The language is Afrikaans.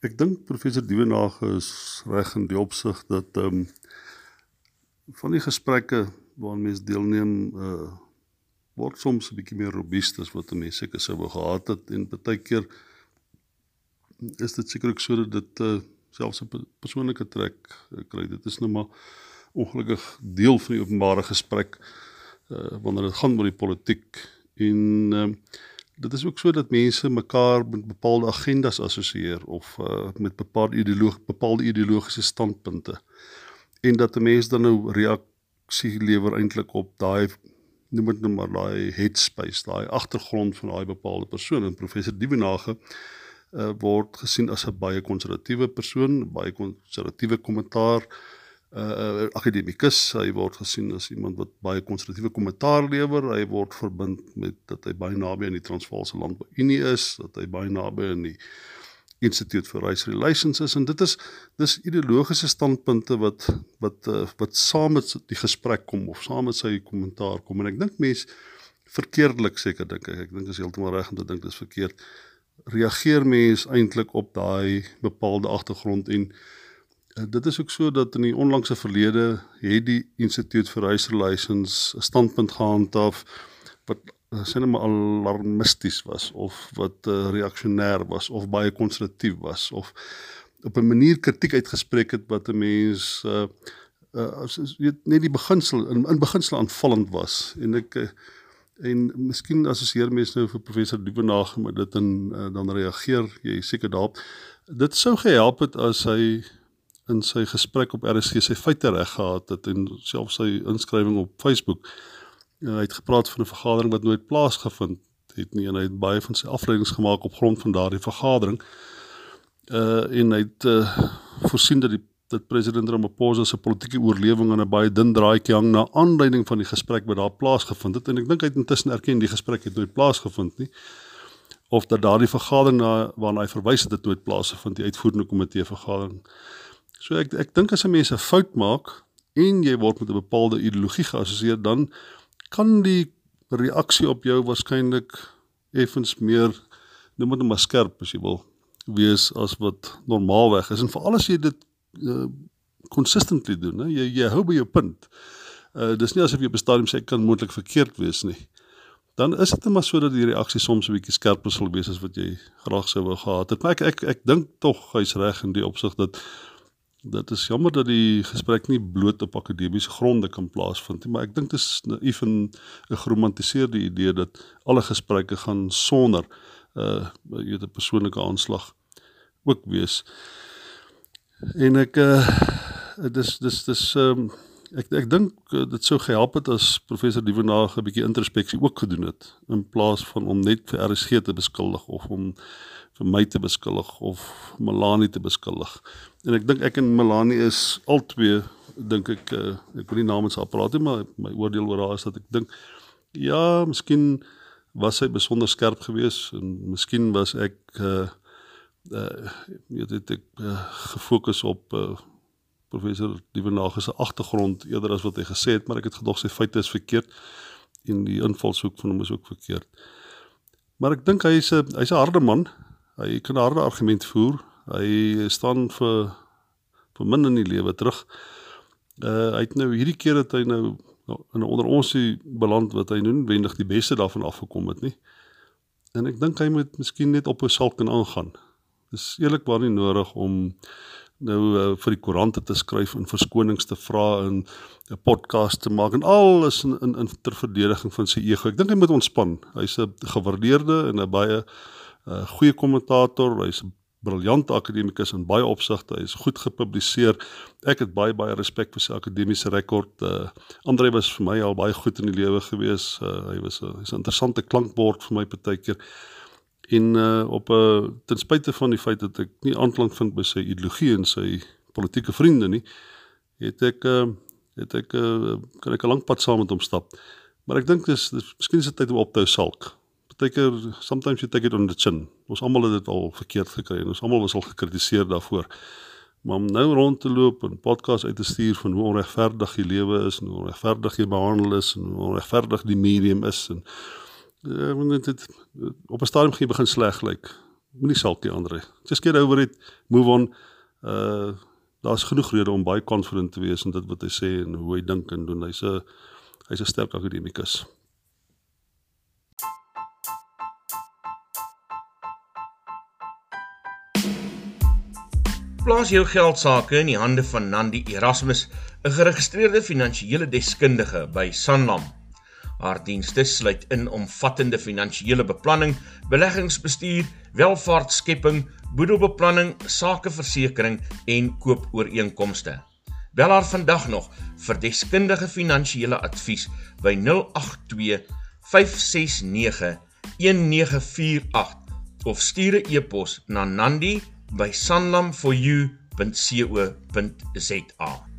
Ek dink professor Dievenage is reg in die opsig dat ehm um, van die gesprekke waaraan mense deelneem uh word soms 'n bietjie meer robuust as wat mense seker sou wou gehad het en baie keer is dit seker ook so dat dit uh selfs 'n persoonlike trek uh, kry. Dit is nou maar ongelukkig deel van die openbare gesprek uh wanneer dit gaan oor die politiek en ehm uh, dit is ook so dat mense mekaar met bepaalde agendas assosieer of uh, met bepaalde ideoloog bepaalde ideologiese standpunte. En dat 'n mens dan nou reaksie lewer eintlik op daai noem dit nou maar daai headspace daai agtergrond van daai bepaalde persoon. En professor Dievenage uh, word gesien as 'n baie konservatiewe persoon baie konservatiewe kommentaar uh akademikus hy word gesien as iemand wat baie konstruktiewe kommentaar lewer. Hy word verbind met dat hy baie naby aan die Transvaalse Landbouunie is dat hy baie naby aan die Institute for Race Relations is. En dit is dis ideologiese standpunte wat wat uh, wat saam met die gesprek kom of saam met sy kommentaar kom. En ek dink mense verkeerdelik seker dink ek. Ek dink is heeltemal reg om te dink dis verkeerd. Reageer mense eintlik op daai bepaalde agtergrond en Eh, dit is ook so dat in die onlangse verlede het die Instituut vir Race Relations 'n standpunt gehandhaaf wat eh, sien maar alarmisties was of wat uh, reaksionêr was of baie konstruktief was of op 'n manier kritiek uitgespreek het wat 'n mens uh, uh weet net die beginsel in, in beginsel aanvallend was. En ek uh, en miskien assosieer mense nou vir professor Duvenage met dit en uh, dan reageer jy seker daarop. Dit sou gehelp het as hy in sy gesprek op RSG sy feite reg gehad het en selfs sy inskrywing op Facebook. En hy het gepraat van 'n vergadering wat nooit plaasgevind het nie en hy het baie van sy afleidings gemaak op grond van daardie vergadering. Uh en hy het uh voorsien dat die dat president Ramaphosa se politieke oorlewing aan 'n baie dun draadjie hang na aanleiding van die gesprek wat daar plaasgevind het en ek dink hy het intussen erken die gesprek het nooit plaasgevind nie of dat daardie vergadering na waarna hy verwys het het nooit plaasgevind die uitvoerende komitee vergadering So ek ek dink as 'n mens 'n fout maak en jy word met 'n bepaalde ideologie geassosieer, dan kan die reaksie op jou waarskynlik effens meer noem dit maar skerp as jy wil wees as wat normaalweg is en veral as jy dit uh, consistently doen, hè, jy jy hou by jou punt. Uh dis nie asof jy op 'n stadium sê kan moontlik verkeerd wees nie. Dan is dit net maar so dat die reaksie soms 'n bietjie skerper sal wees as wat jy graag sou wou gehad het. Maar ek ek ek dink tog hy's reg in die opsig dat Dit is jammer dat die gesprek nie bloot op akademiese gronde kan plaasvind nie, maar ek dink dit is naïef en 'n geromantiseerde idee dat alle gesprekke gaan sonder uh, jy weet 'n persoonlike aanslag ook wees. En ek uh dis dis dis ehm um, ek ek dink uh, dit sou gehelp het as professor Dievenage 'n bietjie introspeksie ook gedoen het in plaas van om net vir RSG te beskuldig of om vir my te beskuldig of Melanie te beskuldig. En ek dink ek en Melanie is albei dink ek uh, ek wil nie namens haar praat nie, maar my oordeel oor haar is dat ek dink ja, miskien was sy besonder skerp geweest en miskien was ek uh uh weet dit ek uh, gefokus op uh professor Dievenage se agtergrond eerder as wat hy gesê het, maar ek het gedog sy feite is verkeerd en die invalshoek van hom is ook verkeerd. Maar ek dink hy is 'n hy's 'n harde man hy kan 'n harde argument voer. Hy staan vir vir min in die lewe terug. Uh hy het nou hierdie keer dat hy nou in onder ons beland wat hy nou wendig die beste daarvan afgekom het nie. En ek dink hy moet miskien net op 'n salk en aangaan. Dis eerlikwaar nie nodig om nou uh, vir die koerante te skryf en verskonings te vra en 'n podcast te maak en alles in in, in ter verdediging van sy ego. Ek dink hy moet ontspan. Hy's 'n gewaardeerde en 'n baie uh, goeie kommentator, hy's 'n briljante akademikus in baie opsigte. Hy's goed gepubliseer. Ek het baie baie respek vir sy akademiese rekord. Uh Andre was vir my al baie goed in die lewe gewees. Uh hy was 'n hy's 'n interessante klankbord vir my partykeer. En uh op 'n uh, ten spyte van die feit dat ek nie aanklank vind by sy ideologie en sy politieke vriende nie, het ek uh het ek uh kan ek 'n lang pad saam met hom stap. Maar ek dink dis, dis miskien is dit tyd om op te hou salk partykeer sometimes you take it on the chin. Ons almal het dit al verkeerd gekry en ons almal was al gekritiseer daarvoor. Maar om nou rond te loop en podcast uit te stuur van hoe onregverdig die lewe is en hoe onregverdig jy behandel is en hoe onregverdig die medium is en uh, dit, dit op 'n stadium gee begin sleg lyk. Like. moenie salkie Andre. Just get over it. Move on. Uh daar's genoeg redes om baie confident te wees in dit wat hy sê en hoe hy dink en doen. Hy's 'n hy's 'n sterk akademikus. Plaas jou geld sake in die hande van Nandi Erasmus, 'n geregistreerde finansiële deskundige by Sanlam. Haar dienste sluit in omvattende finansiële beplanning, beleggingsbestuur, welvaartskepping, boedelbeplanning, sakeversekering en koopooreenkomste. Bel haar vandag nog vir deskundige finansiële advies by 082 569 1948 of stuur 'n e-pos na nandi@sanlamforyou.co.za